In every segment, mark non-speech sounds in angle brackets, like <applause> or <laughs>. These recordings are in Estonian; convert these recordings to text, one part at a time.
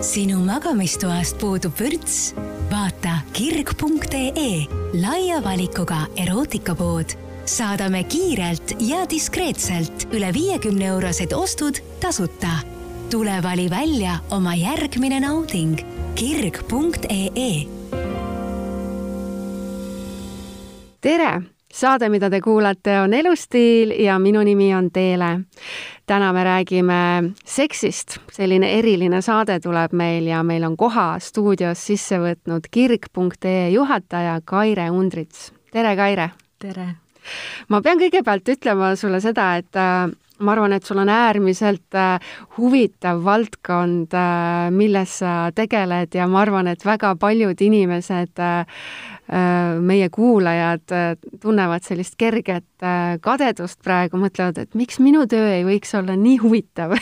sinu magamistoast puudub vürts? vaata kirg.ee laia valikuga erootikapood. saadame kiirelt ja diskreetselt üle viiekümne eurosed ostud tasuta. tule vali välja oma järgmine nauding kirg.ee. tere saade, mida te kuulate, on Elustiil ja minu nimi on Teele. täna me räägime seksist, selline eriline saade tuleb meil ja meil on koha stuudios sisse võtnud kirg.ee juhataja Kaire Undrits. tere, Kaire! tere! ma pean kõigepealt ütlema sulle seda, et äh, ma arvan, et sul on äärmiselt äh, huvitav valdkond, äh, milles sa tegeled ja ma arvan, et väga paljud inimesed, meie kuulajad tunnevad sellist kerget kadedust praegu, mõtlevad, et miks minu töö ei võiks olla nii huvitav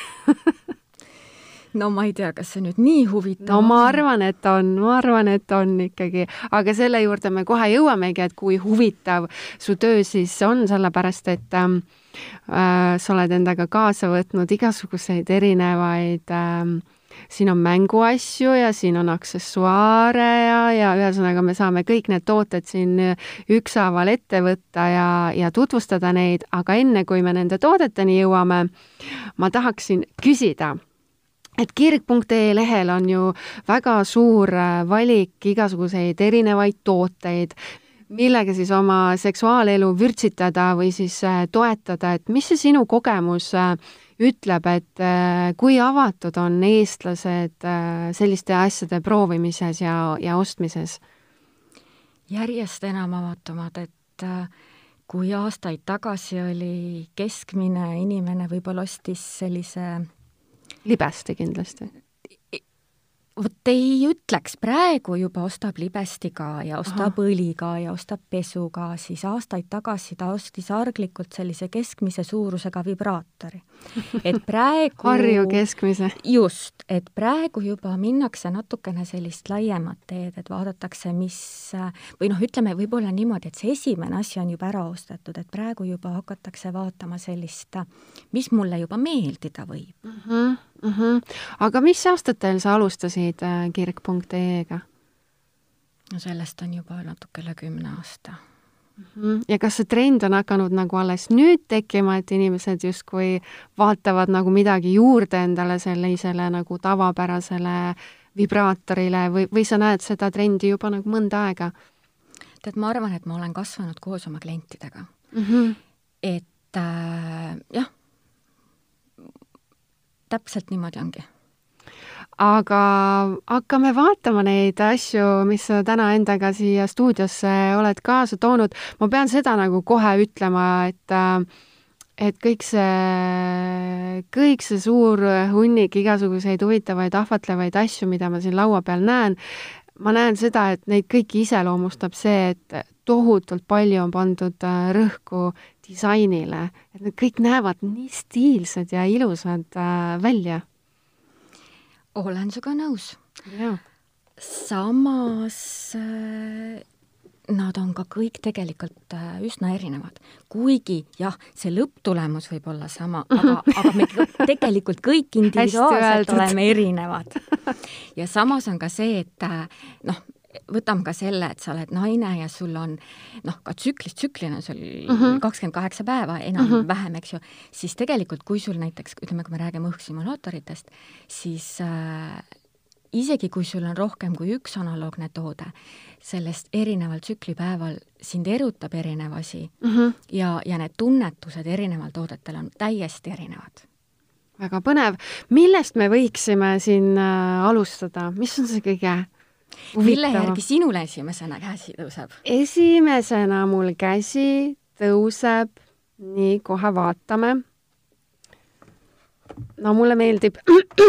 <laughs> no ma ei tea, kas see nüüd nii huvitav no ma arvan, et on, ma arvan, et on ikkagi, aga selle juurde me kohe jõuamegi, et kui huvitav su töö siis on, sellepärast et äh, Äh, sa oled endaga kaasa võtnud igasuguseid erinevaid äh, siin on mänguasju ja siin on aksessuaare ja, ja ühesõnaga me saame kõik need tooted siin ükshaaval ette võtta ja, ja tutvustada neid, aga enne kui me nende toodeteni jõuame, ma tahaksin küsida, et kirg.ee lehel on ju väga suur valik igasuguseid erinevaid tooteid, millega siis oma seksuaalelu vürtsitada või siis äh, toetada, et mis see sinu kogemus äh, ütleb, et äh, kui avatud on eestlased selliste asjade proovimises ja, ja ostmises? järjest enam avatumad, et kui aastaid tagasi oli keskmine inimene võib-olla ostis sellise libesti kindlasti vot ei ütleks, praegu juba ostab libesti ka ja ostab Aha. õli ka ja ostab pesu ka, siis aastaid tagasi ta ostis arglikult sellise keskmise suurusega vibraatori. et <laughs> praegu Harju keskmise. just, et praegu juba minnakse natukene sellist laiemat teed, et vaadatakse, mis või noh, ütleme võib-olla niimoodi, et see esimene asi on juba ära ostetud, et praegu juba hakatakse vaatama sellist, mis mulle juba meeldida võib mm. -hmm mm. -hmm. aga mis aastatel sa alustasid äh, kirg.ee-ga? no sellest on juba natuke üle kümne aasta mm. -hmm. ja kas see trend on hakanud nagu alles nüüd tekkima, et inimesed justkui vaatavad nagu midagi juurde endale sellisele nagu tavapärasele vibraatorile või, või sa näed seda trendi juba nagu mõnda aega? tead, ma arvan, et ma olen kasvanud koos oma klientidega mm. -hmm. et äh, jah, täpselt niimoodi ongi. aga hakkame vaatama neid asju, mis sa täna endaga siia stuudiosse oled kaasa toonud. ma pean seda nagu kohe ütlema, et et kõik see, kõik see suur hunnik igasuguseid huvitavaid ahvatlevaid asju, mida ma siin laua peal näen, ma näen seda, et neid kõiki iseloomustab see, et tohutult palju on pandud rõhku disainile, et need kõik näevad nii stiilsed ja ilusad äh, välja. olen sinuga nõus. samas äh, nad on ka kõik tegelikult äh, üsna erinevad. kuigi jah, see lõpptulemus võib olla sama, aga, <laughs> aga me tegelikult kõik individuaalselt oleme erinevad. ja samas on ka see, et äh, noh, võtame ka selle, et sa oled naine ja sul on noh, ka tsüklist tsüklina sul mhm. kakskümmend kaheksa päeva enam-vähem mm, -hmm. eks ju, siis tegelikult kui sul näiteks, ütleme, kui me räägime õhkssimulaatoritest, siis äh, isegi kui sul on rohkem kui üks analoogne toode, sellest erineval tsüklipäeval sind erutab erinev asi mm -hmm. ja, ja need tunnetused erineval toodetel on täiesti erinevad väga põnev. millest me võiksime siin äh, alustada, mis on see kõige mille järgi sinul esimesena käsi tõuseb? esimesena mul käsi tõuseb, nii, kohe vaatame. no mulle meeldib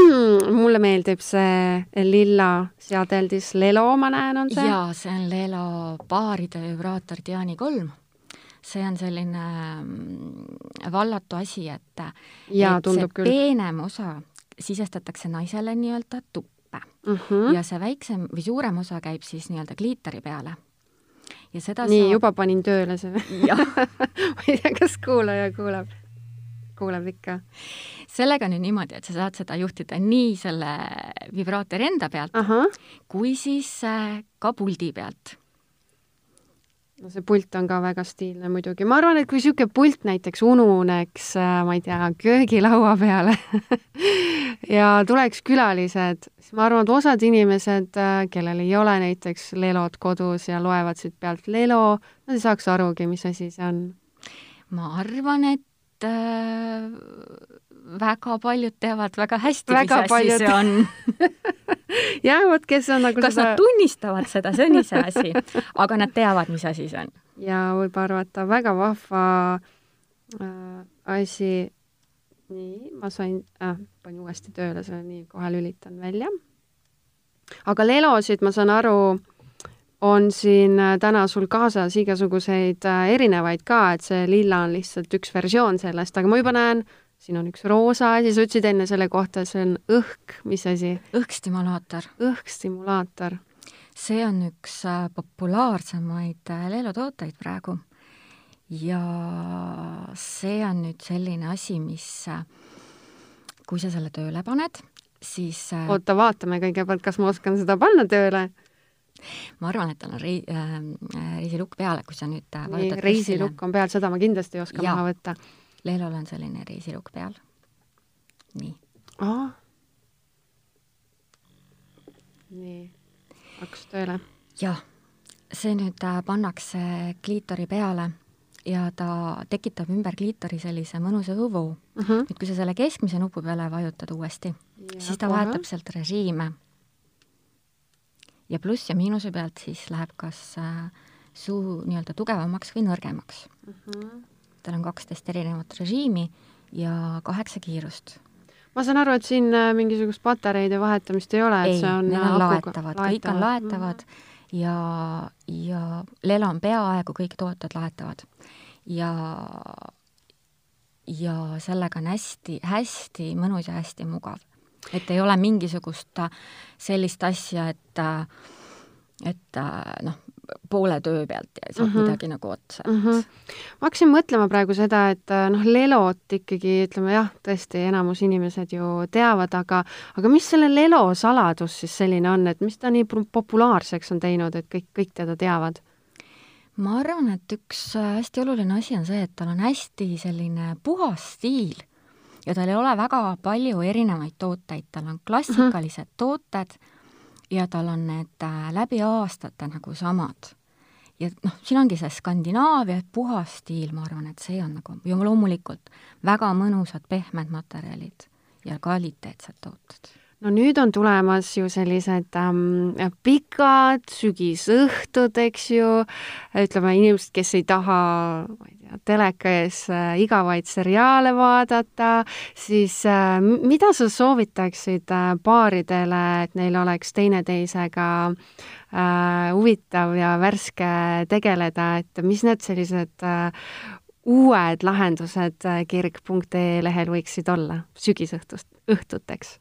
<clears throat> mulle meeldib see lilla seadeldis, Lelo ma näen, on see? jaa, see on Lelo baaride vibraator Diani kolm see on selline mm, vallatu asi, et, ja, et see küll. peenem osa sisestatakse naisele nii-öelda tuppa mm -hmm. ja see väiksem või suurem osa käib siis nii-öelda kliiteri peale. ja seda nii saab..., juba panin tööle see <laughs> ma ei tea, kas kuulaja kuuleb. kuuleb ikka. sellega on ju niimoodi, et sa saad seda juhtida nii selle vibraatori enda pealt ahah, kui siis äh, ka puldi pealt no see pult on ka väga stiilne muidugi. ma arvan, et kui niisugune pult näiteks ununeks, äh, ma ei tea, köögilaua peale <laughs> ja tuleks külalised, siis ma arvan, et osad inimesed, äh, kellel ei ole näiteks lelot kodus ja loevad siit pealt lelo, nad ei saaks arugi, mis asi see on. ma arvan, et äh, väga paljud teavad väga hästi, mis Väga asi paljud. see on. <laughs> jah, vot kes on nagu kas seda nad tunnistavad seda, see on iseasi, aga nad teavad, mis asi see on. ja võib arvata, väga vahva äh, asi. nii, ma sain äh,, panin uuesti tööle selle, nii, kohe lülitan välja. aga lelosid, ma saan aru, on siin äh, täna sul kaasas igasuguseid äh, erinevaid ka, et see lilla on lihtsalt üks versioon sellest, aga ma juba näen, siin on üks roosa asi, sa ütlesid enne selle kohta, see on õhk, mis asi? õhkstimulaator, õhkstimulaator. see on üks äh, populaarsemaid äh, leelutooteid praegu. ja see on nüüd selline asi, mis, äh, kui sa selle tööle paned, siis oota, vaatame kõigepealt, kas ma oskan seda panna tööle. ma arvan, et tal on rei- äh,, reisilukk peal, kui sa nüüd äh, nii, reisilukk on peal, seda ma kindlasti ei oska Jaa. maha võtta. Leelol on selline reisilukk peal. nii, nii, hakkas tööle. jah, see nüüd äh, pannakse kliitori peale ja ta tekitab ümber kliitori sellise mõnusa õhu. uh -huh. nüüd, kui sa selle keskmise nupu peale vajutad uuesti, siis ta vahetab sealt režiime. ja pluss ja miinuse pealt siis läheb kas äh, suu nii-öelda tugevamaks või nõrgemaks. uh. -huh. Tal on kaksteist erinevat režiimi ja kaheksa kiirust. ma saan aru, et siin äh, mingisugust patareide vahetamist ei ole, et see on need äh, on laetavad, kõik on laetavad ja, ja Lelo on peaaegu kõik tooted laetavad. ja, ja sellega on hästi, hästi mõnus ja hästi mugav. et ei ole mingisugust äh, sellist asja, et et noh, poole töö pealt ja saab mm Mhm. -hmm. midagi nagu otsa mm. -hmm. ma hakkasin mõtlema praegu seda, et äh, noh, lelot ikkagi ütleme jah, tõesti enamus inimesed ju teavad, aga aga mis selle lelo saladus siis selline on, et mis ta nii populaarseks on teinud, et kõik, kõik teda teavad? ma arvan, et üks äh, hästi oluline asi on see, et tal on hästi selline puhas stiil ja tal ei ole väga palju erinevaid tooteid, tal on klassikalised mm -hmm. tooted ja tal on need äh, läbi aastate nagu samad. ja noh, siin ongi see Skandinaavia puhas stiil, ma arvan, et see on nagu ja loomulikult väga mõnusad pehmed materjalid ja kvaliteetsed tooted no nüüd on tulemas ju sellised ähm, pikad sügisõhtud, eks ju, ütleme inimesed, kes ei taha, teleka ees äh, igavaid seriaale vaadata, siis äh, mida sa soovitaksid äh, paaridele, et neil oleks teineteisega huvitav ja värske tegeleda, et mis need sellised uued lahendused kirg.ee lehel võiksid olla sügisõhtust, õhtuteks?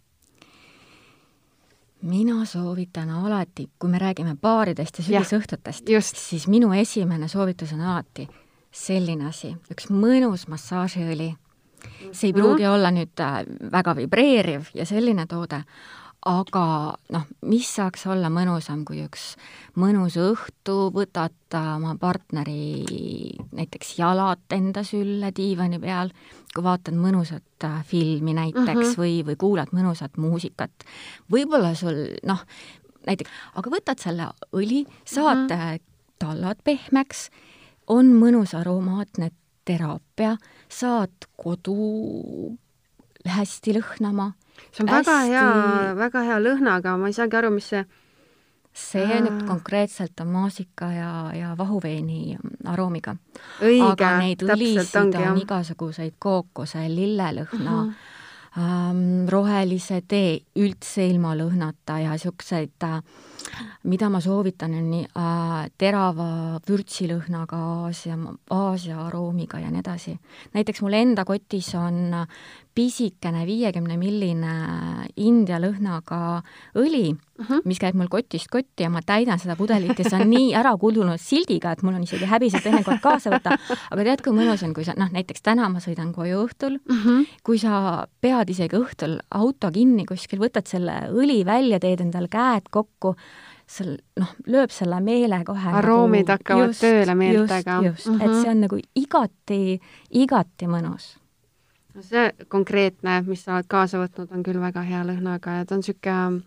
mina soovitan alati, kui me räägime baaridest ja sügisõhtutest, siis minu esimene soovitus on alati selline asi, üks mõnus massaažiõli. see ei Mhm. pruugi olla nüüd äh, väga vibreeriv ja selline toode, aga noh, mis saaks olla mõnusam kui üks mõnus õhtu, võtad äh, oma partneri näiteks jalad enda sülle diivani peal, kui vaatad mõnusat äh, filmi näiteks mm. -hmm. või, või kuulad mõnusat muusikat. võib-olla sul noh, näiteks, aga võtad selle õli, saad mm -hmm. tallad pehmeks, on mõnus aromaatne teraapia, saad kodu hästi lõhnama. see on väga hea, väga hea lõhnaga, ma ei saagi aru, mis see see nüüd Aa. konkreetselt on maasika ja, ja vahuveini aroomiga. aga neid õlisid on jah. igasuguseid kookose, lillelõhna uh, -huh. Rohelise tee, üldse ilma lõhnata ja niisuguseid äh, mida ma soovitan, on nii äh, terava vürtsilõhnaga Aasia, Aasia aroomiga ja nii edasi. näiteks mul enda kotis on äh, pisikene viiekümne milline India lõhnaga õli uh, -huh. mis käib mul kotist kotti ja ma täidan seda pudelit ja see on nii ära kulunud sildiga, et mul on isegi häbi seda teinekord kaasa võtta. aga tead, kui mõnus on, kui sa, noh, näiteks täna ma sõidan koju õhtul uh, -huh. kui sa pead isegi õhtul auto kinni kuskil, võtad selle õli välja, teed endale käed kokku, seal noh, lööb selle meele kohe aroomid nagu, hakkavad just, tööle meeltega. just, just et see on nagu igati, igati mõnus no see konkreetne, mis sa oled kaasa võtnud, on küll väga hea lõhnaga ja ta on niisugune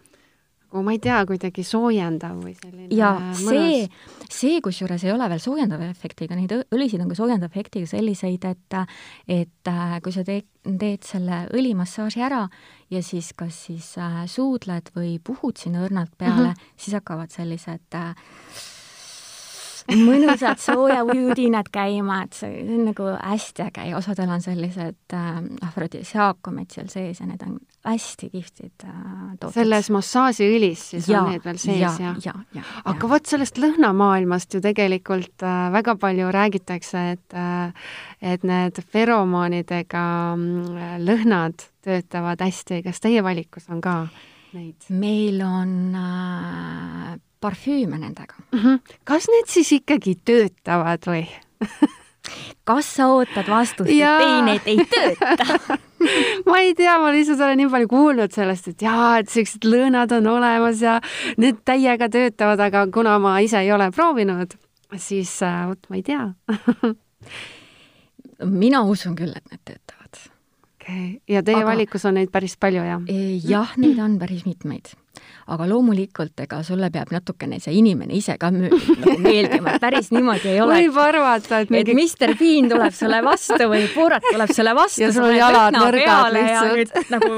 nagu ma ei tea, kuidagi soojendav või selline ja see, see kusjuures ei ole veel soojendava efektiga, neid õlisid on ka soojendava efektiga selliseid, et et äh, kui sa teed, teed selle õlimassaaži ära ja siis kas siis äh, suudled või puhud sinna õrnalt peale mm, -hmm. siis hakkavad sellised äh, mõnusad soojavudinad käima, et see on nagu hästi äge ja osadel on sellised äh, afrodisiaakumid seal sees ja need on hästi kihvtid äh, tooted. selles massaažiõlis siis ja, on need veel sees ja, ja, ja, aga vot sellest lõhnamaailmast ju tegelikult äh, väga palju räägitakse, et äh, et need feromoonidega äh, lõhnad töötavad hästi, kas teie valikus on ka neid? meil on äh, parfüüme nendega mm. -hmm. kas need siis ikkagi töötavad või kas sa ootad vastust, et ei, need ei tööta <laughs> ma ei tea, ma lihtsalt olen nii palju kuulnud sellest, et jaa, et siuksed lõõnad on olemas ja need täiega töötavad, aga kuna ma ise ei ole proovinud, siis äh, vot ma ei tea <laughs> mina usun küll, et need töötavad. Okay., ja teie aga... valikus on neid päris palju, jah? jah, neid on päris mitmeid aga loomulikult, ega sulle peab natukene see inimene ise ka nagu meeldima, et päris niimoodi ei ole. võib arvata, et mingi... et Mr Bean tuleb sulle vastu või Borat tuleb sulle vastu. ja sul on jalad nõrgad lihtsalt. nagu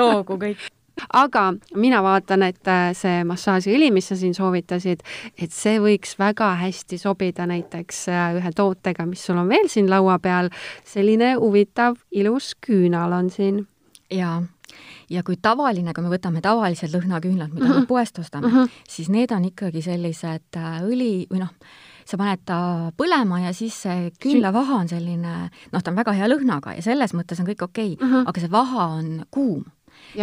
loogu kõik aga mina vaatan, et äh, see massaažiõli, mis sa siin soovitasid, et see võiks väga hästi sobida näiteks äh, ühe tootega, mis sul on veel siin laua peal. selline huvitav ilus küünal on siin. jaa ja kui tavaline, kui me võtame tavalised lõhnaküünlad, mida mm -hmm. me poest ostame mm, -hmm. siis need on ikkagi sellised äh, õli või noh, sa paned ta põlema ja siis see küünlavaha on selline, noh, ta on väga hea lõhnaga ja selles mõttes on kõik okei okay, mm, -hmm. aga see vaha on kuum.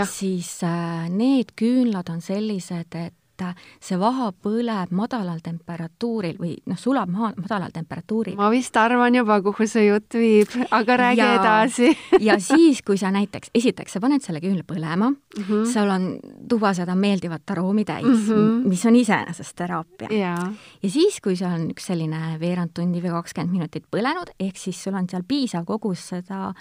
Siis äh, need küünlad on sellised, et et see vaha põleb madalal temperatuuril või noh, sulab maha madalal temperatuuril. ma vist arvan juba, kuhu see jutt viib, aga räägi ja, edasi <laughs> ja siis, kui sa näiteks, esiteks sa paned selle küünla põlema mm, -hmm. seal on tuba seda meeldivat aroomi täis mm, -hmm. mis on iseenesest teraapia. ja siis, kui see on üks selline veerand tundi või kakskümmend minutit põlenud, ehk siis sul on seal piisav kogus seda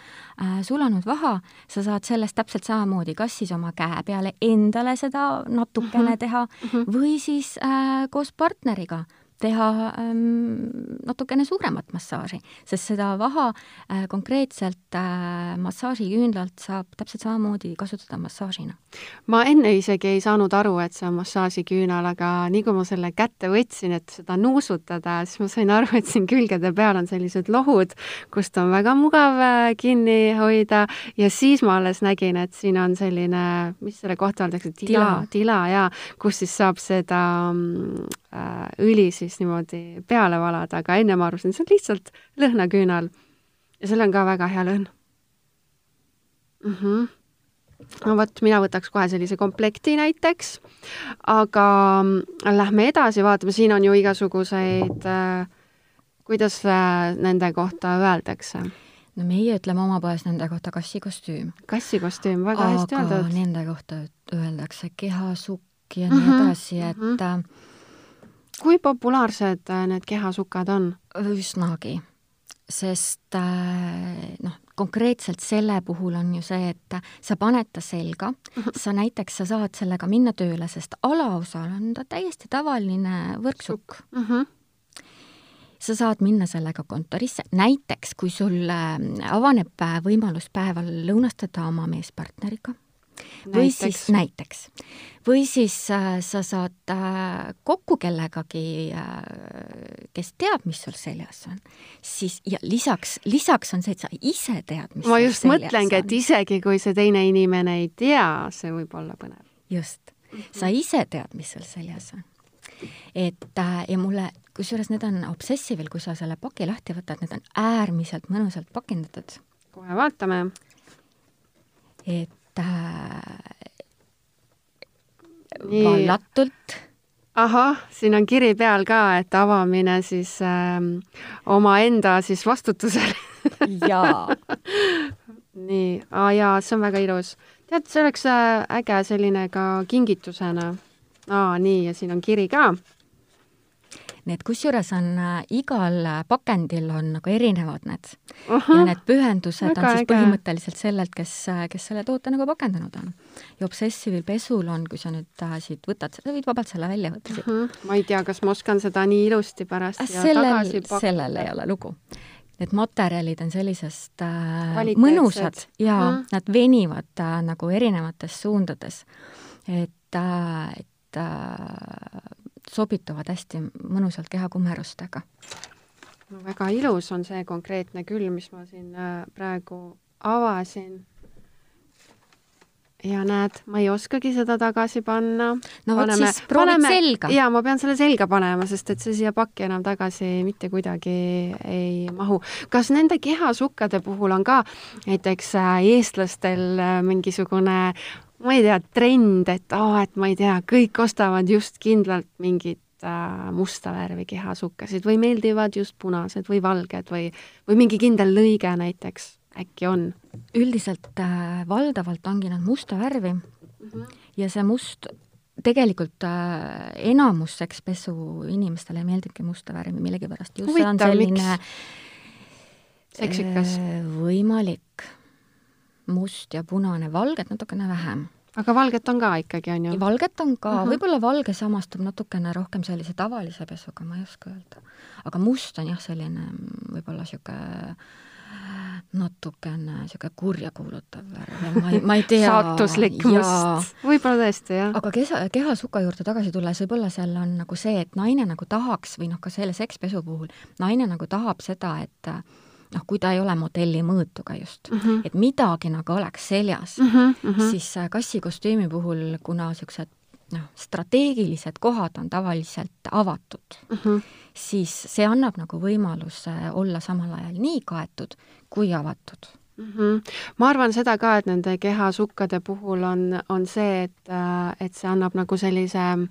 äh, sulanud vaha, sa saad sellest täpselt samamoodi, kas siis oma käe peale endale seda natukene mm -hmm. teha -hmm. või siis äh, koos partneriga teha ähm, natukene suuremat massaaži, sest seda vaha äh, konkreetselt äh, massaažiküünlalt saab täpselt samamoodi kasutada massaažina. ma enne isegi ei saanud aru, et see on massaažiküünal, aga nii kui ma selle kätte võtsin, et seda nuusutada, siis ma sain aru, et siin külgede peal on sellised lohud, kust on väga mugav äh, kinni hoida. Ja siis ma alles nägin, et siin on selline, mis selle kohta öeldakse, tila, tila, tila jaa, kus siis saab seda mm, äh, õli siis niimoodi peale valada, aga enne ma arvasin, see on lihtsalt lõhnaküünal. ja sellel on ka väga hea lõhn mm. -hmm. no vot, mina võtaks kohe sellise komplekti näiteks, aga mm, lähme edasi, vaatame, siin on ju igasuguseid äh,, kuidas äh, nende kohta öeldakse no meie ütleme oma poes nende kohta kassikostüüm. kassikostüüm, väga aga hästi öeldud. Nende kohta öeldakse kehasukk ja nii mm -hmm, edasi, et mm -hmm kui populaarsed äh, need kehasukad on? üsnagi, sest äh, noh, konkreetselt selle puhul on ju see, et sa paned ta selga, mhm. sa näiteks, sa saad sellega minna tööle, sest alaosal on ta täiesti tavaline võrksukk mm. -hmm sa saad minna sellega kontorisse, näiteks kui sul äh, avaneb võimalus päeval lõunastada oma meespartneriga või siis näiteks, või siis äh, sa saad äh, kokku kellegagi äh,, kes teab, mis sul seljas on, siis ja lisaks, lisaks on see, et sa ise tead, mis ma just mõtlengi, et isegi kui see teine inimene ei tea, see võib olla põnev. just, sa ise tead, mis sul seljas on. et äh, ja mulle, kusjuures need on Obsessivil, kui sa selle paki lahti võtad, need on äärmiselt mõnusalt pakindatud. kohe vaatame. Et Nii. vallatult ahah, siin on kiri peal ka, et avamine siis ähm, omaenda siis vastutusel <laughs> jaa nii, aa jaa, see on väga ilus. tead, see oleks äh, äge selline ka kingitusena. aa, nii, ja siin on kiri ka. Nii et kusjuures on äh, igal pakendil on nagu erinevad need Ahah, ja need pühendused on siis äge. põhimõtteliselt sellelt, kes, kes selle toote nagu pakendanud on. ja Obsessive'il pesul on, kui sa nüüd äh, siit võtad, sa võid vabalt selle välja võtta siit. Ma ei tea, kas ma oskan seda nii ilusti pärast ja sellel tagasi, pakkuda. sellel ei ole lugu. Need materjalid on sellisest äh, mõnusad ja Mhm. nad venivad äh, nagu erinevates suundades. et äh,, et äh, sobituvad hästi mõnusalt kehakummerustega. no väga ilus on see konkreetne küll, mis ma siin äh, praegu avasin. ja näed, ma ei oskagi seda tagasi panna. no vot siis proovid selga. ja ma pean selle selga panema, sest et see siia pakki enam tagasi mitte kuidagi ei mahu. kas nende kehasukkade puhul on ka näiteks äh, eestlastel äh, mingisugune ma ei tea, trend, et aa, et ma ei tea, kõik ostavad just kindlalt mingit äh, musta värvi kehasukkasid või meeldivad just punased või valged või, või mingi kindel lõige näiteks, äkki on? üldiselt äh, valdavalt ongi nad musta värvi Mhm. ja see must, tegelikult äh, enamus sekspesu inimestele meeldibki musta värvi millegipärast. just see on Huvitav, selline seksikas. äh, võimalik must ja punane, valget natukene vähem. aga valget on ka ikkagi, on ju? valget on ka uh. -huh. võib-olla valge samastub natukene rohkem sellise tavalise pesuga, ma ei oska öelda. aga must on jah, selline mm, võib-olla niisugune natukene niisugune kurja kuulutav värv, ma ei, ma ei tea. saatuslik must. võib-olla tõesti, jah. aga keha, kehasuka juurde tagasi tulles, võib-olla seal on nagu see, et naine nagu tahaks või noh, ka selle sekspesu puhul, naine nagu tahab seda, et noh, kui ta ei ole modelli mõõtuga just mm, -hmm. et midagi nagu oleks seljas mm, -hmm, mm -hmm. siis äh, kassikostüümi puhul, kuna niisugused noh, strateegilised kohad on tavaliselt avatud mm, -hmm. siis see annab nagu võimaluse olla samal ajal nii kaetud kui avatud mm. -hmm. ma arvan seda ka, et nende kehasukkade puhul on, on see, et, et see annab nagu sellise äh,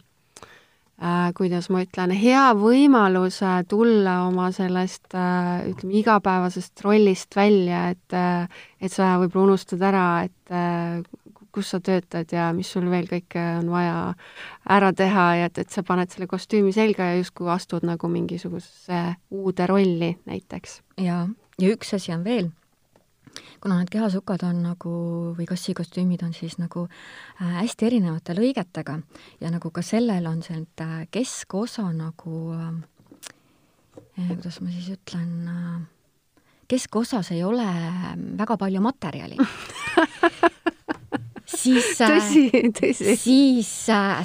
kuidas ma ütlen, hea võimaluse tulla oma sellest äh, ütleme, igapäevasest rollist välja, et äh, et sa võib-olla unustad ära, et äh, kus sa töötad ja mis sul veel kõike on vaja ära teha ja et, et sa paned selle kostüümi selga ja justkui astud nagu mingisugusesse uude rolli näiteks. ja, ja üks asi on veel, kuna need kehasukad on nagu või kassikostüümid on siis nagu äh, hästi erinevate lõigetega ja nagu ka sellel on see äh, keskosa nagu äh,, kuidas ma siis ütlen keskosas ei ole väga palju materjali. <laughs> Siis siis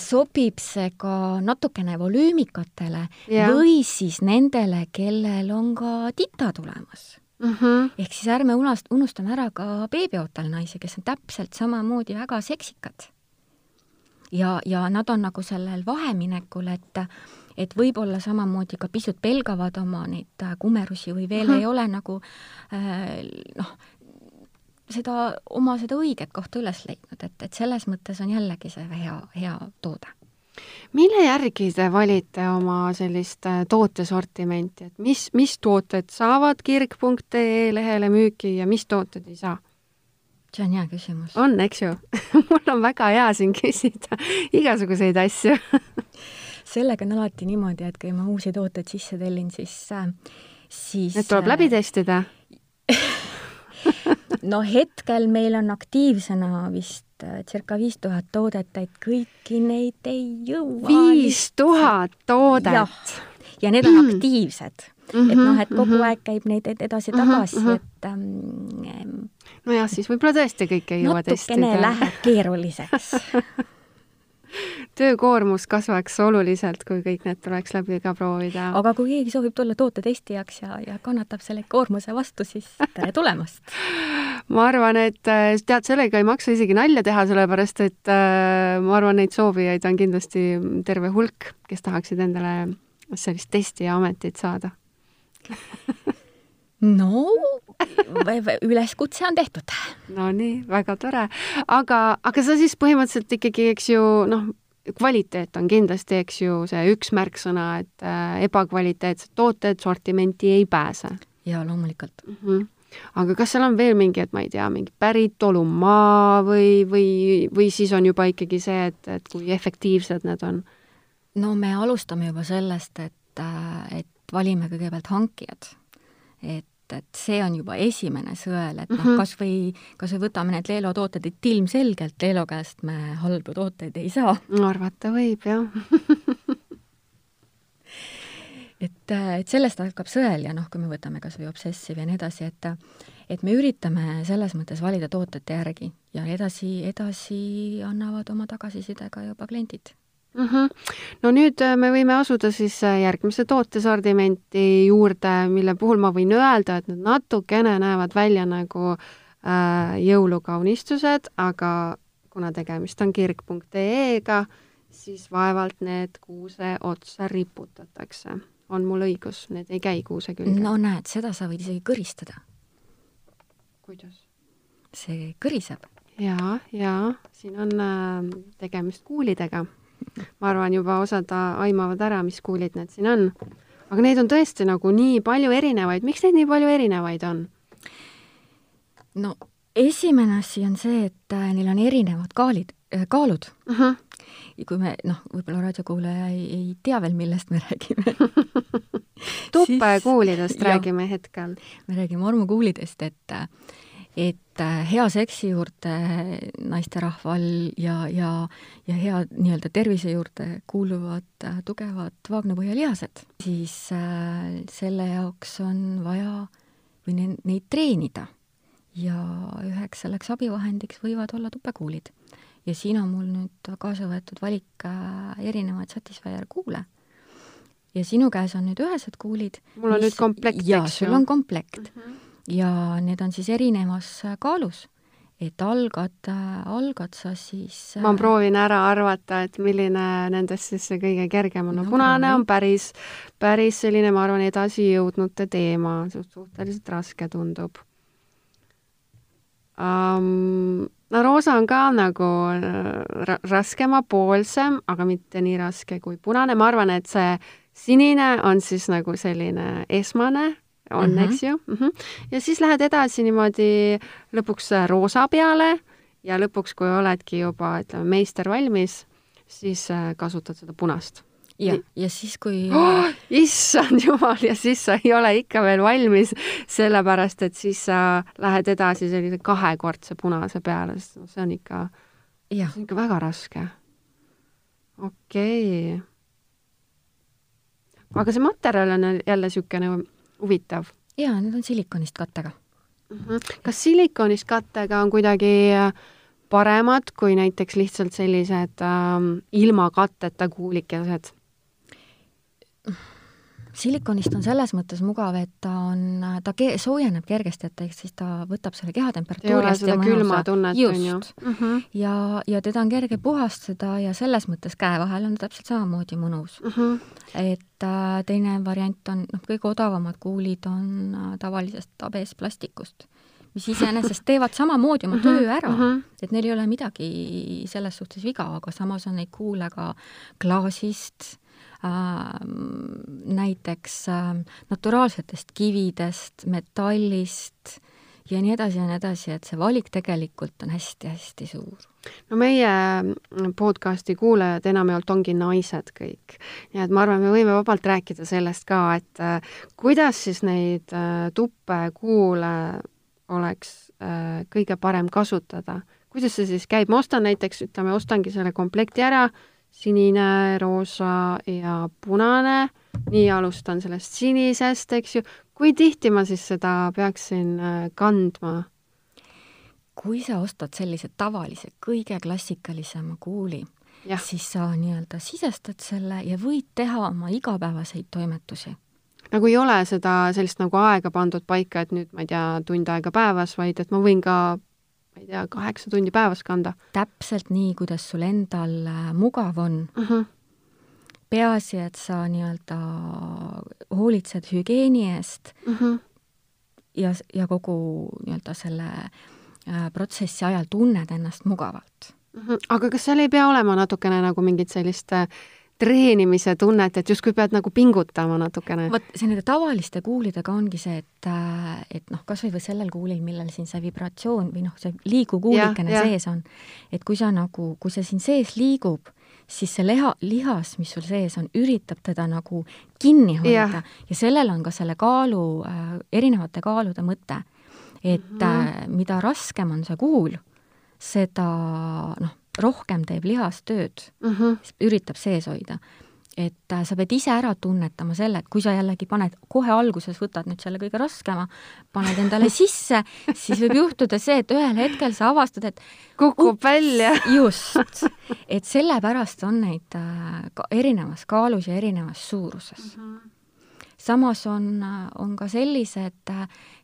sobib see ka natukene volüümikatele Ja. või siis nendele, kellel on ka tita tulemas mm. -hmm. ehk siis ärme unast-, unustame ära ka beebiootel naisi, kes on täpselt samamoodi väga seksikad. ja, ja nad on nagu sellel vaheminekul, et et võib-olla samamoodi ka pisut pelgavad oma neid äh, kumerusi või veel Mhm. ei ole nagu äh, noh, seda, oma seda õiget kohta üles leidnud, et, et selles mõttes on jällegi see hea, hea toode. Mille järgi te valite oma sellist äh, tootesortimenti, et mis, mis tooted saavad kirg.ee lehele müüki ja mis tooted ei saa? see on hea küsimus. on, eks ju <laughs> mul on väga hea siin küsida igasuguseid asju <laughs> sellega on alati niimoodi, et kui ma uusi tooteid sisse tellin, siis, siis Need tuleb läbi testida? <laughs> no hetkel meil on aktiivsena vist äh, circa viis tuhat toodet, et kõiki neid ei jõua. viis tuhat toodet? ja need on aktiivsed mm. -hmm, et noh, et kogu mhm. aeg käib neid edasi-tagasi mm, Mhm, -hmm. et ähm, nojah, siis võib-olla tõesti kõike ei jõua natukene testida. läheb keeruliseks <laughs> töökoormus kasvaks oluliselt, kui kõik need tuleks läbi ka proovida. aga kui keegi soovib tulla tootetestijaks ja, ja kannatab selle koormuse vastu, siis tere tulemast! <laughs> ma arvan, et äh, tead, sellega ei maksa isegi nalja teha, sellepärast et äh, ma arvan, neid soovijaid on kindlasti terve hulk, kes tahaksid endale sellist testija ametit saada <laughs> no üleskutse on tehtud. no nii, väga tore. aga, aga sa siis põhimõtteliselt ikkagi, eks ju, noh, kvaliteet on kindlasti, eks ju, see üks märksõna, et äh, ebakvaliteetsed tooted sortimenti ei pääse. jaa, loomulikult mm. -hmm. aga kas seal on veel mingi, et ma ei tea, mingi päritolumaa või, või, või siis on juba ikkagi see, et, et kui efektiivsed need on? no me alustame juba sellest, et, äh, et valime kõigepealt hankijad. Et et see on juba esimene sõel, et noh -hmm., kas või, kas või võtame need Leelo tooted, et ilmselgelt Leelo käest me halbu tooteid ei saa. arvata võib, jah <laughs> et, et sellest hakkab sõel ja noh, kui me võtame kas või Obsessive ja nii edasi, et et me üritame selles mõttes valida tootete järgi ja edasi, edasi annavad oma tagasiside ka juba kliendid mm. -hmm. no nüüd äh, me võime asuda siis äh, järgmise tootesortimenti juurde, mille puhul ma võin öelda, et nad natukene näevad välja nagu äh, jõulukaunistused, aga kuna tegemist on kirg.ee-ga, siis vaevalt need kuuse otsa riputatakse. on mul õigus, need ei käi kuuse külge? no näed, seda sa võid isegi kõristada. kuidas? see kõriseb. jaa, jaa, siin on äh, tegemist kuulidega ma arvan, juba osad aimavad ära, mis kuulid need siin on. aga neid on tõesti nagu nii palju erinevaid, miks neid nii palju erinevaid on? no esimene asi on see, et äh, neil on erinevad kaalid, äh, kaalud uh. -huh. ja kui me, noh, võib-olla raadiokuulaja ei, ei tea veel, millest me räägime <laughs> tuppekuulidest räägime hetkel. me räägime armukuulidest, et äh, et äh, hea seksi juurde naisterahval ja, ja, ja hea nii-öelda tervise juurde kuuluvad äh, tugevad vaagnapõhjalihased, siis äh, selle jaoks on vaja või ne, neid treenida. ja üheks selleks abivahendiks võivad olla tupekuulid. ja siin on mul nüüd kaasa võetud valik äh, erinevaid Satisfyer kuule. ja sinu käes on nüüd ühesed kuulid. mul on mis, nüüd komplekt, eks ju? sul on komplekt mm. -hmm ja need on siis erinevas kaalus. et algad, algad sa siis ma proovin ära arvata, et milline nendest siis see kõige kergem on. no punane on päris, päris selline, ma arvan, edasijõudnute teema, suhteliselt raske tundub um,. no roosa on ka nagu ra raskemapoolsem, aga mitte nii raske kui punane, ma arvan, et see sinine on siis nagu selline esmane on mm, -hmm. eks ju mm. -hmm. ja siis lähed edasi niimoodi lõpuks roosa peale ja lõpuks, kui oledki juba, ütleme, meister valmis, siis äh, kasutad seda punast. ja, ja siis, kui oh,. <gasps> issand jumal, ja siis sa ei ole ikka veel valmis, sellepärast et siis sa lähed edasi sellise kahekordse punase peale, sest noh, see on ikka, see on ikka väga raske. okei okay. aga see materjal on jälle niisugune huvitav. jaa, need on silikonist kattega mm. -hmm. kas silikonist kattega on kuidagi äh, paremad kui näiteks lihtsalt sellised ähm, ilma katteta kuulikesed? Silikonist on selles mõttes mugav, et ta on, ta ke-, soojeneb kergesti, et ehk siis ta võtab selle kehatemperatuuri ei ole seda külma tunnet, on ju. -hmm. ja, ja teda on kerge puhastada ja selles mõttes käe vahel on ta täpselt samamoodi mõnus mm. -hmm. et äh, teine variant on, noh, kõige odavamad kuulid on äh, tavalisest ABS plastikust mis iseenesest <laughs> teevad samamoodi oma töö ära mm, -hmm. et neil ei ole midagi selles suhtes viga, aga samas on neid kuule ka klaasist näiteks ähm, naturaalsetest kividest, metallist ja nii edasi ja nii edasi, et see valik tegelikult on hästi-hästi suur. no meie mm, podcasti kuulajad enamjaolt ongi naised kõik, nii et ma arvan, me võime vabalt rääkida sellest ka, et äh, kuidas siis neid äh, tuppe, kuule oleks äh, kõige parem kasutada. kuidas see siis käib, ma ostan näiteks, ütleme, ostangi selle komplekti ära, sinine, roosa ja punane, nii alustan sellest sinisest, eks ju, kui tihti ma siis seda peaksin äh, kandma? kui sa ostad sellise tavalise, kõige klassikalisema kuuli, siis sa nii-öelda sisestad selle ja võid teha oma igapäevaseid toimetusi. Nagu ei ole seda sellist nagu aega pandud paika, et nüüd ma ei tea, tund aega päevas, vaid et ma võin ka ma ei tea, kaheksa tundi päevas kanda. täpselt nii, kuidas sul endal äh, mugav on uh. -huh. peaasi, et sa nii-öelda hoolitsed hügieeni eest uh. -huh. ja, ja kogu nii-öelda selle äh, protsessi ajal tunned ennast mugavalt. Mhm. aga kas seal ei pea olema natukene nagu mingit sellist äh, treenimise tunnet, et justkui pead nagu pingutama natukene. vot see nende tavaliste kuulidega ongi see, et, äh, et noh, kas või sellel kuulil, millel siin see vibratsioon või noh, see liiguv kuulikene sees on, et kui sa nagu, kui see siin sees liigub, siis see leha, lihas, mis sul sees on, üritab teda nagu kinni hoida ja, ja sellel on ka selle kaalu äh,, erinevate kaalude mõte. et mm -hmm. äh, mida raskem on see kuul, seda noh, rohkem teeb lihas tööd mm, -hmm. üritab sees hoida. et äh, sa pead ise ära tunnetama selle, et kui sa jällegi paned, kohe alguses võtad nüüd selle kõige raskema, paned endale <laughs> sisse, siis võib juhtuda see, et ühel hetkel sa avastad, et kukub ups, välja. <laughs> just, et sellepärast on neid äh, erinevas kaalus ja erinevas suuruses mm. -hmm samas on, on ka sellised,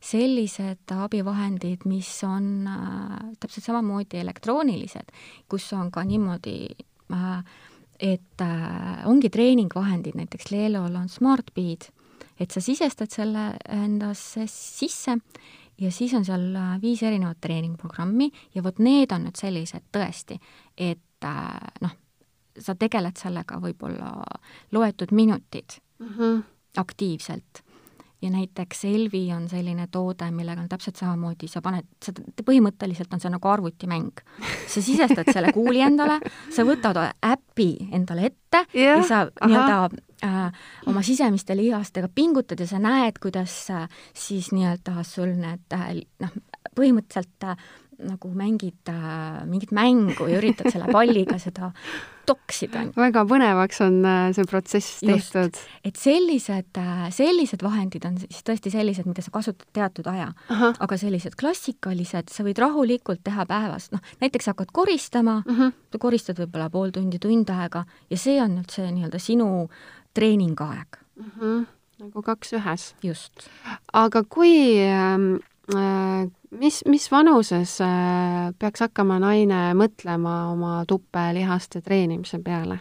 sellised abivahendid, mis on täpselt samamoodi elektroonilised, kus on ka niimoodi et ongi treeningvahendid, näiteks Lelol on SmartBeat, et sa sisestad selle endasse sisse ja siis on seal viis erinevat treeningprogrammi ja vot need on nüüd sellised tõesti, et noh, sa tegeled sellega võib-olla loetud minutid mm. -hmm aktiivselt. ja näiteks Elvi on selline toode, millega on täpselt samamoodi, sa paned, seda, põhimõtteliselt on see nagu arvutimäng. sa sisestad selle kuuli endale, sa võtad äpi endale ette yeah, ja sa nii-öelda äh, oma sisemiste lihastega pingutad ja sa näed, kuidas äh, siis nii-öelda sul need äh, noh, põhimõtteliselt äh, nagu mängid äh, mingit mängu ja üritad selle palliga seda toksida. väga põnevaks on äh, see protsess tehtud. et sellised, äh, sellised vahendid on siis tõesti sellised, mida sa kasutad teatud aja. aga sellised klassikalised, sa võid rahulikult teha päevas, noh, näiteks hakkad koristama uh, -huh. sa koristad võib-olla pool tundi, tund aega ja see on nüüd see nii-öelda sinu treeningaeg uh. -huh nagu kaks ühes. just. aga kui ähm, Äh, mis, mis vanuses äh, peaks hakkama naine mõtlema oma tupelihaste treenimise peale?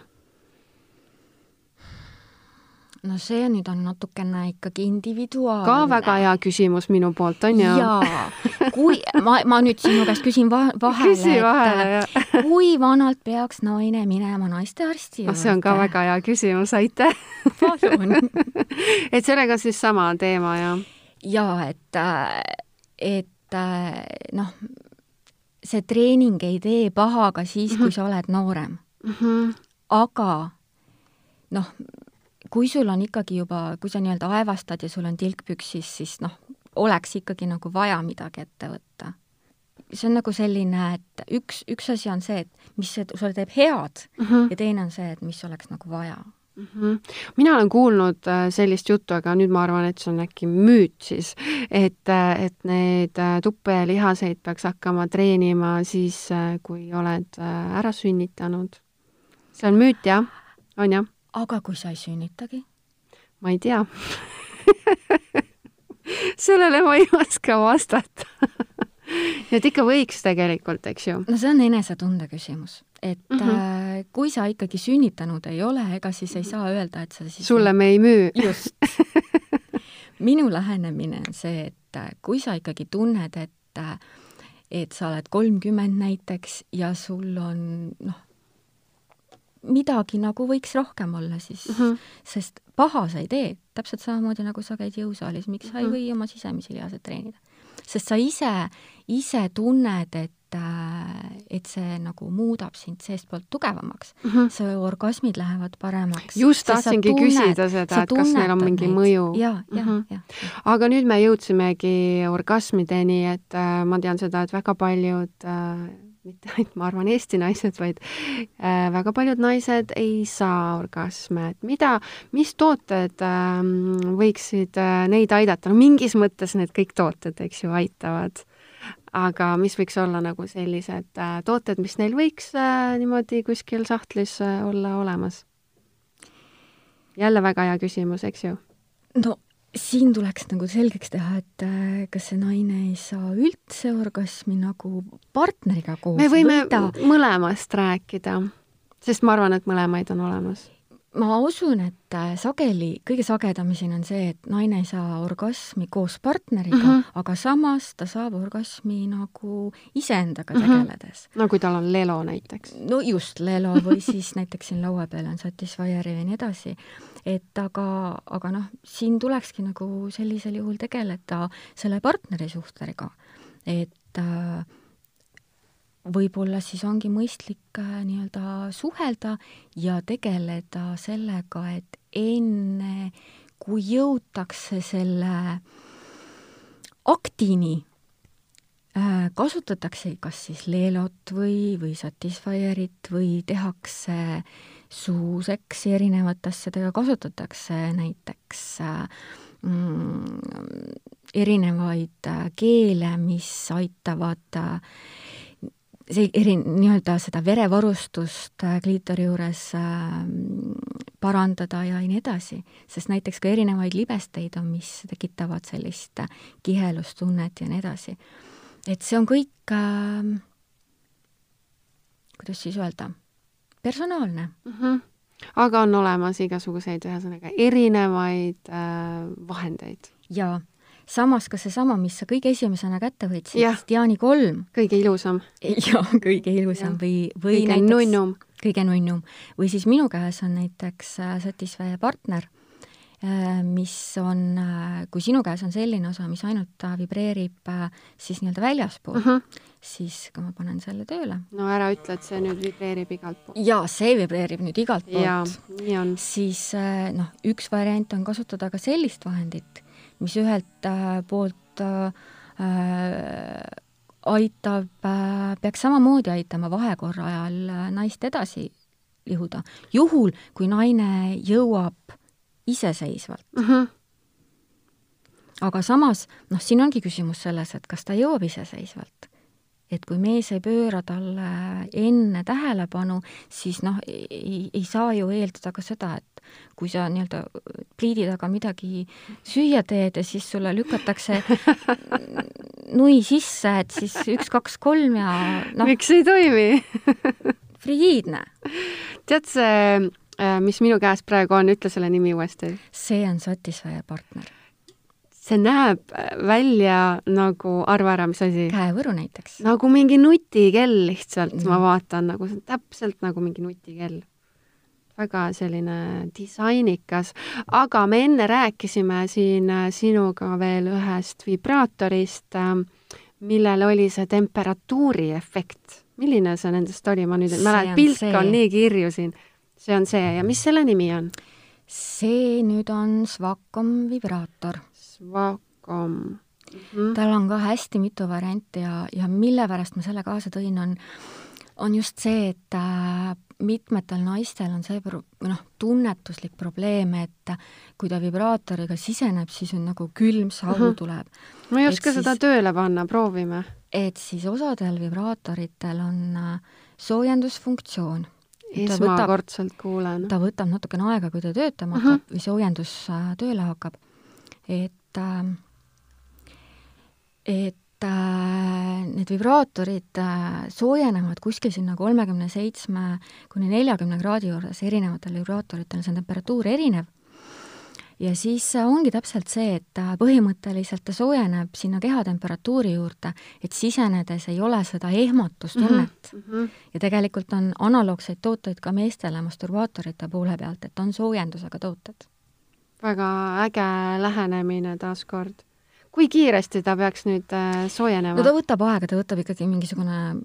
no see nüüd on natukene ikkagi individuaalne. ka väga hea küsimus minu poolt, on ju? jaa, kui, ma, ma nüüd sinu käest küsin va vahele, Küsi vahele, et kui vanalt peaks naine minema naistearsti juurde? see on ka väga hea küsimus, aitäh palun <laughs> et sellega siis sama teema, jah? jaa, et äh, et äh, noh, see treening ei tee paha ka siis, kui sa oled noorem mm. -hmm. aga noh, kui sul on ikkagi juba, kui sa nii-öelda aevastad ja sul on tilk püksis, siis noh, oleks ikkagi nagu vaja midagi ette võtta. see on nagu selline, et üks, üks asi on see, et mis sulle teeb head mm -hmm. ja teine on see, et mis oleks nagu vaja mm. -hmm. mina olen kuulnud äh, sellist juttu, aga nüüd ma arvan, et see on äkki müüt siis, et, äh, et need äh, tupelihaseid peaks hakkama treenima siis, kui oled ära sünnitanud. see on müüt, jah? on jah? aga kui sa ei sünnitagi? ma ei tea <laughs> sellele ma ei oska vastata <laughs> et ikka võiks tegelikult, eks ju. no see on enesetunde küsimus et mm -hmm. kui sa ikkagi sünnitanud ei ole, ega siis ei saa öelda, et sa siis sulle me ei müü. just <laughs> minu lähenemine on see, et äh, kui sa ikkagi tunned, et äh, et sa oled kolmkümmend näiteks ja sul on noh, midagi nagu võiks rohkem olla siis mm, -hmm. sest paha sa ei tee, täpselt samamoodi nagu sa käid jõusaalis, miks mm -hmm. sa ei mhm. või oma sisemisi lihaseid treenida? sest sa ise, ise tunned, et et see nagu muudab sind seestpoolt tugevamaks mm. -hmm. see orgasmid lähevad paremaks. just tahtsingi küsida seda, et kas neil on mingi neid. mõju. ja, ja mm, -hmm. ja. aga nüüd me jõudsimegi orgasmideni, et äh, ma tean seda, et väga paljud äh, mitte ainult, ma arvan, Eesti naised, vaid äh, väga paljud naised ei saa orgasme, et mida, mis tooted äh, võiksid äh, neid aidata, no mingis mõttes need kõik tooted, eks ju, aitavad aga mis võiks olla nagu sellised äh, tooted, mis neil võiks äh, niimoodi kuskil sahtlis äh, olla olemas? jälle väga hea küsimus, eks ju? no siin tuleks nagu selgeks teha, et kas see naine ei saa üldse orgasmi nagu partneriga koos me võime võida. mõlemast rääkida, sest ma arvan, et mõlemaid on olemas ma usun, et äh, sageli, kõige sagedam siin on see, et naine ei saa orgasmi koos partneriga mm, -hmm. aga samas ta saab orgasmi nagu iseendaga mm -hmm. tegeledes. no kui tal on lelo näiteks. no just, lelo või siis <laughs> näiteks siin laua peal on Satisfyeri ja nii edasi. et aga, aga noh, siin tulekski nagu sellisel juhul tegeleda selle partneri suhtega, et äh, võib-olla siis ongi mõistlik äh, nii-öelda suhelda ja tegeleda sellega, et enne, kui jõutakse selle aktini, äh, kasutatakse kas siis leelot või, või Satisfyerit või tehakse suuseksi erinevate asjadega, kasutatakse näiteks äh, mm, erinevaid keele, mis aitavad äh, see eri, nii-öelda seda verevarustust äh, kliitori juures äh, parandada ja nii edasi, sest näiteks ka erinevaid libesteid on, mis tekitavad sellist äh, kihelustunnet ja nii edasi. et see on kõik äh,, kuidas siis öelda, personaalne mm. -hmm. aga on olemas igasuguseid, ühesõnaga erinevaid äh, vahendeid? jaa samas ka seesama, mis sa kõige esimesena kätte võtsid, Diani kolm. kõige ilusam. <laughs> jah, kõige ilusam ja. või, või kõige näiteks nunnum. kõige nunnum. või siis minu käes on näiteks äh, Satisfy partner, äh, mis on, äh, kui sinu käes on selline osa, mis ainult vibreerib siis nii-öelda väljaspool uh, -huh. siis kui ma panen selle tööle. no ära ütle, et see nüüd vibreerib igalt poolt. jaa, see vibreerib nüüd igalt poolt. jaa, nii on. siis noh, üks variant on kasutada ka sellist vahendit mis ühelt äh, poolt äh, aitab, äh, peaks samamoodi aitama vahekorra ajal naist edasi lihuda, juhul kui naine jõuab iseseisvalt mm. -hmm. aga samas, noh, siin ongi küsimus selles, et kas ta jõuab iseseisvalt et kui mees ei pööra talle enne tähelepanu, siis noh, ei, ei saa ju eeldada ka seda, et kui sa nii-öelda pliidi taga midagi süüa teed ja siis sulle lükatakse <laughs> nui sisse, et siis üks, kaks, kolm ja noh. miks ei toimi <laughs> frigiidne. tead see, äh, mis minu käes praegu on, ütle selle nimi uuesti. see on Satisfyer partner see näeb äh, välja nagu, arva ära, mis asi? käevõru näiteks. nagu mingi nutikell lihtsalt mm., ma vaatan nagu see on täpselt nagu mingi nutikell. väga selline disainikas, aga me enne rääkisime siin äh, sinuga veel ühest vibraatorist, äh, millel oli see temperatuuri efekt. milline see nendest oli, ma nüüd ei mäleta, pilk see. on nii kirju siin. see on see ja mis selle nimi on? see nüüd on Swacom vibraator Swacom mm. -hmm. tal on ka hästi mitu varianti ja, ja mille pärast ma selle kaasa tõin, on, on just see, et äh, mitmetel naistel on see pro-, noh, tunnetuslik probleem, et kui ta vibraatoriga siseneb, siis on nagu külm saun mm -hmm. tuleb. ma ei oska et seda siis, tööle panna, proovime. et siis osadel vibraatoritel on äh, soojendusfunktsioon esmakordselt kuulen. ta võtab natukene aega, kui ta töötama hakkab uh -huh. või soojendus äh, tööle hakkab. et Äh, et äh, need vibraatorid äh, soojenevad kuskil sinna kolmekümne seitsme kuni neljakümne kraadi juures, erinevatel vibraatoritel see temperatuur erinev, ja siis ongi täpselt see, et põhimõtteliselt ta soojeneb sinna kehatemperatuuri juurde, et sisenedes ei ole seda ehmatustunnet mm. -hmm. ja tegelikult on analoogseid tooteid ka meestele masturbaatorite poole pealt, et on soojendusega tooted väga äge lähenemine taaskord. kui kiiresti ta peaks nüüd äh, soojenema? no ta võtab aega, ta võtab ikkagi mingisugune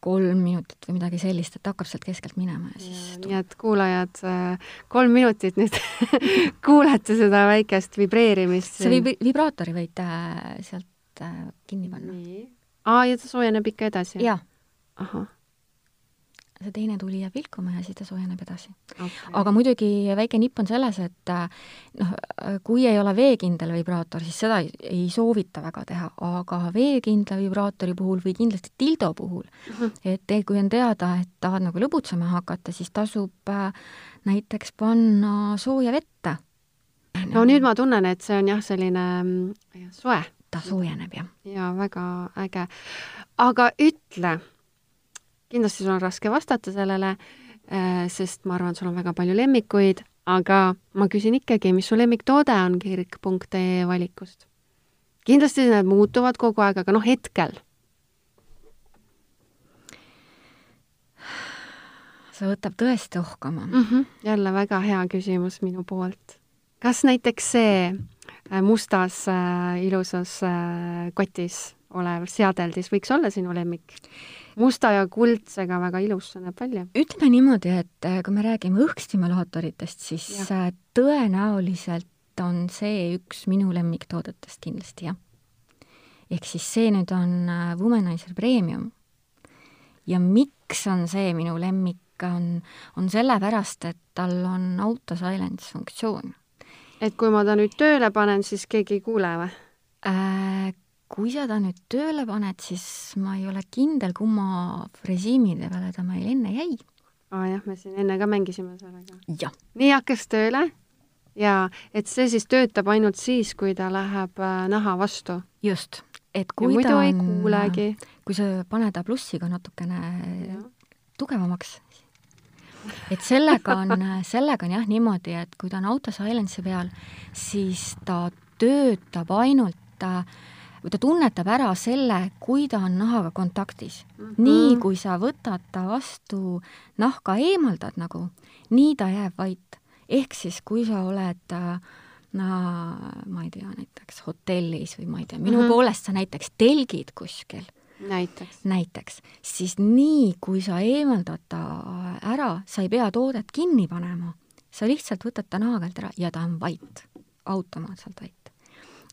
kolm minutit või midagi sellist, et ta hakkab sealt keskelt minema ja siis ja, nii et kuulajad, äh, kolm minutit nüüd <laughs> kuulete seda väikest vibreerimist. see vib-, vibraatori võite sealt äh, kinni panna. aa, ja ta soojeneb ikka edasi? jah. ahah see teine tuli jääb vilkuma ja siis ta soojeneb edasi okay.. aga muidugi väike nipp on selles, et noh, kui ei ole veekindel vibraator, siis seda ei, ei soovita väga teha, aga veekindla vibraatori puhul või kindlasti dildo puhul mm, -hmm. et kui on teada, et tahad nagu lõbutsema hakata, siis tasub äh, näiteks panna sooja vette. no nüüd ma tunnen, et see on jah, selline mm, soe. ta soojeneb, jah. jaa, väga äge. aga ütle kindlasti sul on raske vastata sellele, äh, sest ma arvan, et sul on väga palju lemmikuid, aga ma küsin ikkagi, mis su lemmiktoode on kirk.ee valikust? kindlasti need muutuvad kogu aeg, aga noh, hetkel see võtab tõesti ohkama mm. -hmm. jälle väga hea küsimus minu poolt. kas näiteks see äh, mustas äh, ilusas äh, kotis olev seadeldis võiks olla sinu lemmik? Musta ja kuldsega väga ilus see näeb välja. ütleme niimoodi, et äh, kui me räägime õhkstimulaatoritest, siis ja. Äh, tõenäoliselt on see üks minu lemmiktoodetest kindlasti, jah. ehk siis see nüüd on äh, Womanizer Premium. ja miks on see minu lemmik, on, on sellepärast, et tal on auto silence funktsioon. et kui ma ta nüüd tööle panen, siis keegi ei kuule või äh,? Kui sa ta nüüd tööle paned, siis ma ei ole kindel, kumma režiimide peale ta meil enne jäi. aa jah, me siin enne ka mängisime sellega. nii hakkas tööle ja et see siis töötab ainult siis, kui ta läheb äh, naha vastu. just, et kui ja ta on, kui sa paned ta plussiga natukene ja. tugevamaks, et sellega on, <laughs> sellega on jah niimoodi, et kui ta on auto silence'i peal, siis ta töötab ainult äh, või ta tunnetab ära selle, kui ta on nahaga kontaktis mm. -hmm. nii kui sa võtad ta vastu, nahka eemaldad nagu, nii ta jääb vait. ehk siis, kui sa oled no ma ei tea, näiteks hotellis või ma ei tea, minu mm -hmm. poolest sa näiteks telgid kuskil näiteks, näiteks, siis nii, kui sa eemaldad ta ära, sa ei pea toodet kinni panema, sa lihtsalt võtad ta naha pealt ära ja ta on vait, automaatselt vait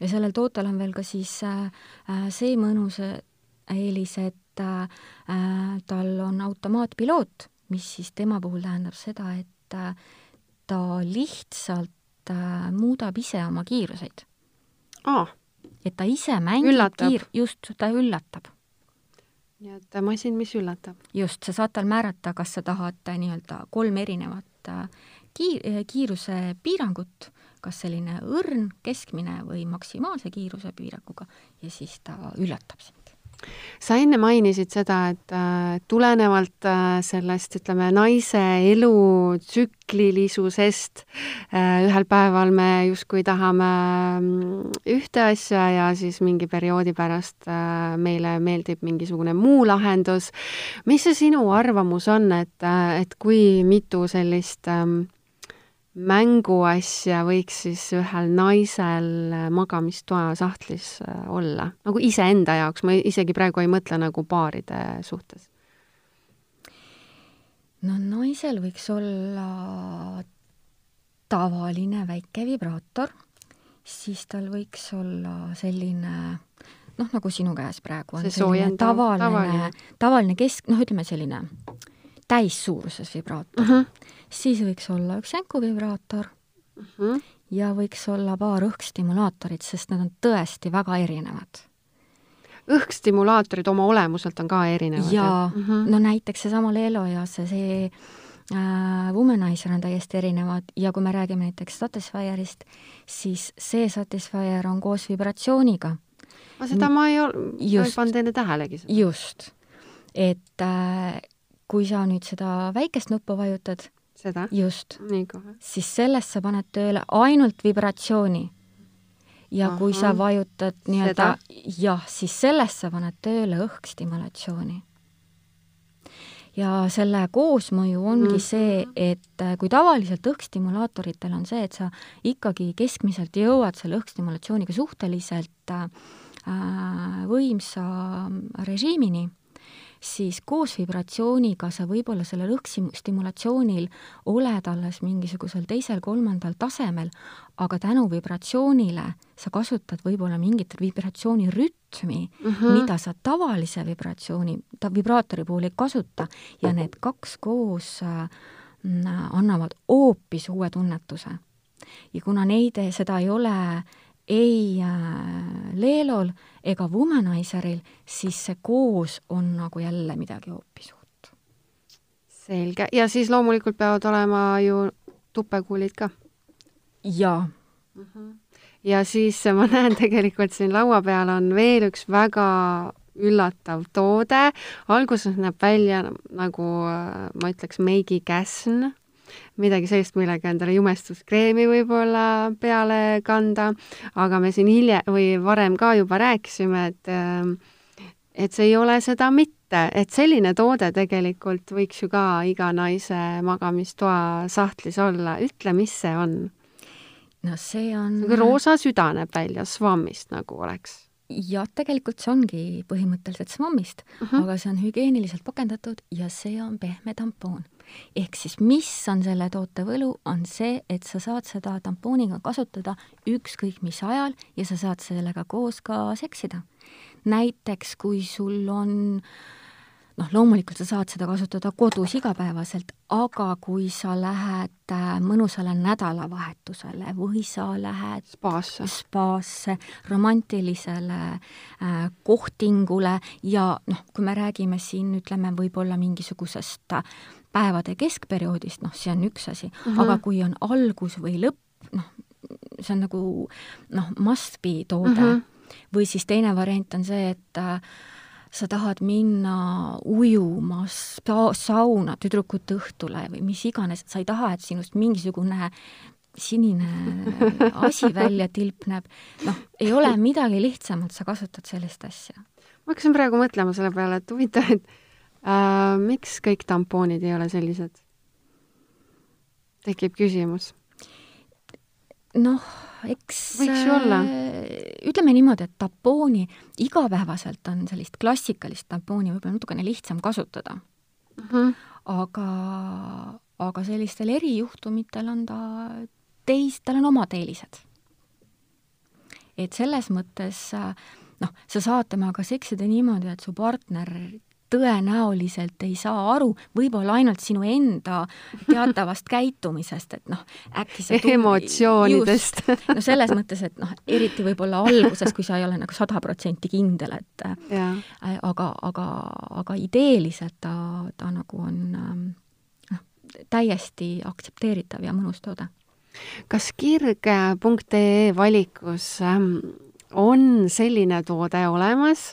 ja sellel tootel on veel ka siis äh, äh see mõnus eelis, et äh, äh, tal on automaatpiloot, mis siis tema puhul tähendab seda, et äh, ta lihtsalt äh, muudab ise oma kiiruseid ah,. et ta ise mängib kiir-, just, ta üllatab nii et masin, mis üllatab. just, sa saad tal määrata, kas sa tahad nii-öelda kolm erinevat kiir-, kiiruse piirangut kas selline õrn, keskmine või maksimaalse kiiruse piiranguga ja siis ta üllatab sind sa enne mainisid seda, et äh, tulenevalt äh, sellest, ütleme, naise elu tsüklilisusest äh, ühel päeval me justkui tahame mm, ühte asja ja siis mingi perioodi pärast meile meeldib mingisugune muu lahendus. mis see sinu arvamus on, et et kui mitu sellist äh, mänguasja võiks siis ühel naisel magamistoa sahtlis äh, olla, nagu iseenda jaoks, ma isegi praegu ei mõtle nagu paaride suhtes. no naisel võiks olla tavaline väike vibraator, siis tal võiks olla selline noh, nagu sinu käes praegu on see selline tavaline, tavaline, tavaline kesk, noh, ütleme selline täissuuruses vibraator uh. -huh siis võiks olla üks jänkuvibraator mm -hmm. ja võiks olla paar õhkstimulaatorit, sest need on tõesti väga erinevad. õhkstimulaatorid oma olemuselt on ka erinevad? jaa mm, -hmm. no näiteks seesama Lelo ja see, see äh, Womanizer on täiesti erinevad ja kui me räägime näiteks Satisfyerist, siis see Satisfyer on koos vibratsiooniga. aga seda ma ei, ei pannud enne tähelegi. just, et äh, kui sa nüüd seda väikest nuppu vajutad, seda? just. siis sellest sa paned tööle ainult vibratsiooni. ja Aha. kui sa vajutad nii-öelda jah, siis sellest sa paned tööle õhkstimulatsiooni. ja selle koosmõju ongi mm. see, et äh, kui tavaliselt õhkstimulaatoritel on see, et sa ikkagi keskmiselt jõuad selle õhkstimulatsiooniga suhteliselt äh, võimsa režiimini siis koos vibratsiooniga sa võib-olla sellel õhkstimulatsioonil oled alles mingisugusel teisel-kolmandal tasemel, aga tänu vibratsioonile sa kasutad võib-olla mingit vibratsioonirütmi mm, -hmm. mida sa tavalise vibratsiooni, ta vibraatori puhul ei kasuta ja need kaks koos äh, annavad hoopis uue tunnetuse. ja kuna neid, seda ei ole ei äh, Leelol ega Womanizeril, siis see koos on nagu jälle midagi hoopis uut. selge, ja siis loomulikult peavad olema ju tupekuulid ka? jaa mm. -hmm. ja siis ma näen tegelikult siin laua peal on veel üks väga üllatav toode, alguses näeb välja nagu äh, ma ütleks meigikäsn midagi sellist, millega endale jumestuskreemi võib-olla peale kanda, aga me siin hiljem või varem ka juba rääkisime, et et see ei ole seda mitte, et selline toode tegelikult võiks ju ka iga naise magamistoa sahtlis olla, ütle, mis see on? no see on roosa süda näeb välja, svammist nagu oleks jah, tegelikult see ongi põhimõtteliselt svammist uh, mhm. -huh. aga see on hügieeniliselt pakendatud ja see on pehme tampoon. ehk siis mis on selle toote võlu, on see, et sa saad seda tampooniga kasutada ükskõik mis ajal ja sa saad sellega koos ka seksida näiteks kui sul on noh, loomulikult sa saad seda kasutada kodus igapäevaselt, aga kui sa lähed äh, mõnusale nädalavahetusele või sa lähed spaasse, spaasse, romantilisele äh, kohtingule ja noh, kui me räägime siin, ütleme võib-olla mingisugusest päevade keskperioodist, noh, see on üks asi mm, -hmm. aga kui on algus või lõpp, noh, see on nagu noh, must be toode. Mm, -hmm või siis teine variant on see, et äh, sa tahad minna ujuma sauna tüdrukute õhtule või mis iganes, sa ei taha, et sinust mingisugune sinine <laughs> asi välja tilpneb, noh, ei ole midagi lihtsamat, sa kasutad sellist asja. ma hakkasin praegu mõtlema selle peale, et huvitav, et äh, miks kõik tampoonid ei ole sellised? tekib küsimus. Noh eks võiks ju olla. Äh, ütleme niimoodi, et tampooni igapäevaselt on sellist klassikalist tampooni võib-olla natukene lihtsam kasutada mm. -hmm. aga, aga sellistel erijuhtumitel on ta teis, tal on omad eelised. et selles mõttes noh, sa saad temaga seksida niimoodi, et su partner tõenäoliselt ei saa aru, võib-olla ainult sinu enda teatavast <laughs> käitumisest, et noh, äkki see tund... emotsioonidest. no selles mõttes, et noh, eriti võib-olla alguses, kui sa ei ole nagu sada protsenti kindel, et ja. Äh, aga, aga, aga ideeliselt ta, ta nagu on ähm, noh, täiesti aktsepteeritav ja mõnus toode. kas kirg.ee valikus ähm, on selline toode olemas,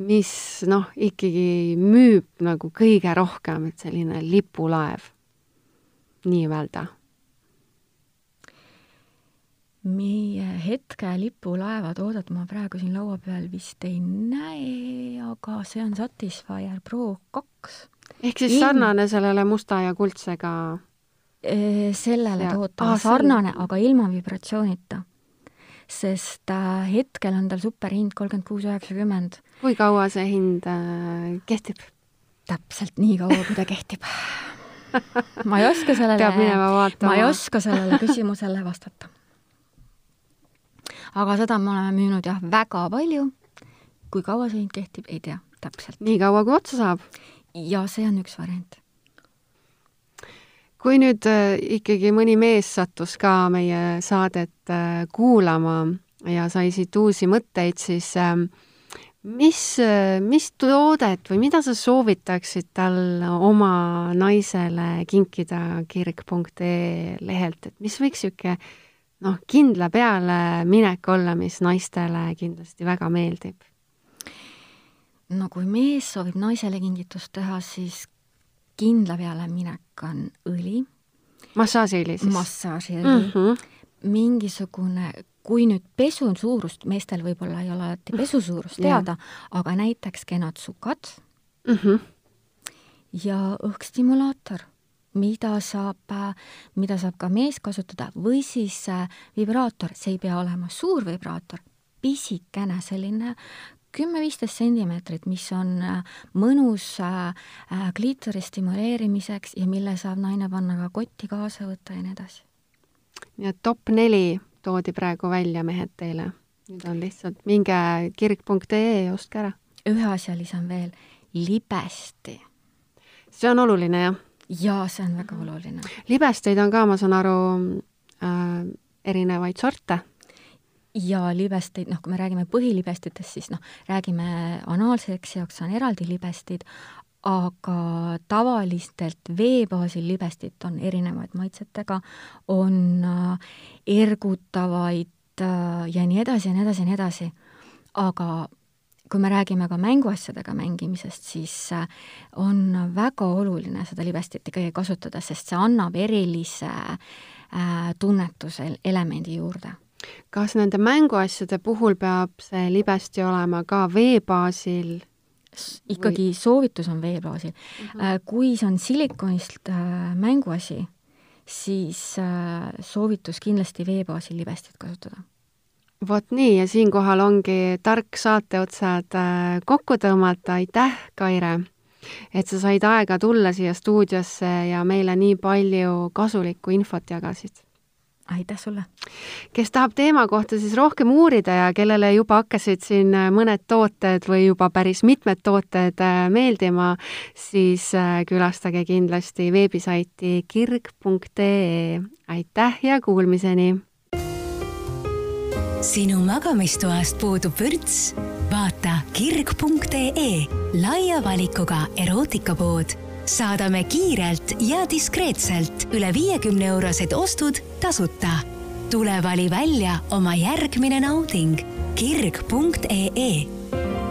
mis noh, ikkagi müüb nagu kõige rohkem, et selline lipulaev, nii-öelda? meie hetke lipulaeva toodet ma praegu siin laua peal vist ei näe, aga see on Satisfyer Pro kaks. ehk siis sarnane sellele musta ja kuldsega? sellele tootele sarnane, aga ilma vibratsioonita sest äh, hetkel on tal superhind kolmkümmend kuus üheksakümmend. kui kaua see hind äh, kehtib? täpselt nii kaua, kui ta kehtib. ma ei oska sellele, ma ei oska sellele küsimusele vastata. aga seda me oleme müünud jah, väga palju. kui kaua see hind kehtib, ei tea täpselt. nii kaua, kui otsa saab? ja see on üks variant kui nüüd äh, ikkagi mõni mees sattus ka meie saadet äh, kuulama ja sai siit uusi mõtteid, siis ähm, mis, äh, mis toodet või mida sa soovitaksid tal oma naisele kinkida kirg.ee lehelt, et mis võiks niisugune noh, kindla peale minek olla, mis naistele kindlasti väga meeldib? no kui mees soovib naisele kingitust teha, siis kindla peale minek on õli. massaažiõli siis? massaažiõli mm. -hmm. mingisugune, kui nüüd pesu suurust, meestel võib-olla ei ole alati pesu suurust teada, aga näiteks kenad sukad mm -hmm. ja õhkstimulaator mida saab, mida saab ka mees kasutada või siis äh, vibraator, see ei pea olema suur vibraator, pisikene selline kümme-viisteist sentimeetrit, mis on äh, mõnus äh, äh, kliitori stimuleerimiseks ja mille saab naine panna ka kotti kaasa võtta ja nii edasi. nii et top neli toodi praegu välja mehed teile. nüüd on lihtsalt minge kirg.ee ja ostke ära. ühe asja lisan veel, libesti. see on oluline, jah? jaa, see on väga oluline. libesteid on ka, ma saan aru äh,, erinevaid sorte ja libesteid, noh, kui me räägime põhilibestitest, siis noh, räägime anaalseksi jaoks on eraldi libestid, aga tavalistelt veebaasil libestit on erinevaid maitsetega, on äh, ergutavaid äh, ja nii edasi ja nii edasi ja nii edasi. aga kui me räägime ka mänguasjadega mängimisest, siis äh, on väga oluline seda libestit ikkagi kasutada, sest see annab erilise tunnetuse elemendi juurde kas nende mänguasjade puhul peab see libesti olema ka vee baasil? ikkagi või... soovitus on vee baasil uh. Mhm. -huh. kui see on silikonist mänguasi, siis soovitus kindlasti vee baasil libestit kasutada vot nii ja siinkohal ongi tark saateotsad äh, kokku tõmmata, aitäh, Kaire, et sa said aega tulla siia stuudiosse ja meile nii palju kasulikku infot jagasid. Aitäh sulle! kes tahab teema kohta siis rohkem uurida ja kellele juba hakkasid siin äh, mõned tooted või juba päris mitmed tooted äh, meeldima, siis külastage kindlasti veebisaiti kirg.ee. aitäh ja kuulmiseni! sinu magamistoast puudub vürts? vaata kirg.ee laia valikuga erootikapood. Saadame kiirelt ja diskreetselt üle viiekümne eurosed ostud tasuta. tule vali välja oma järgmine nauding kirg.ee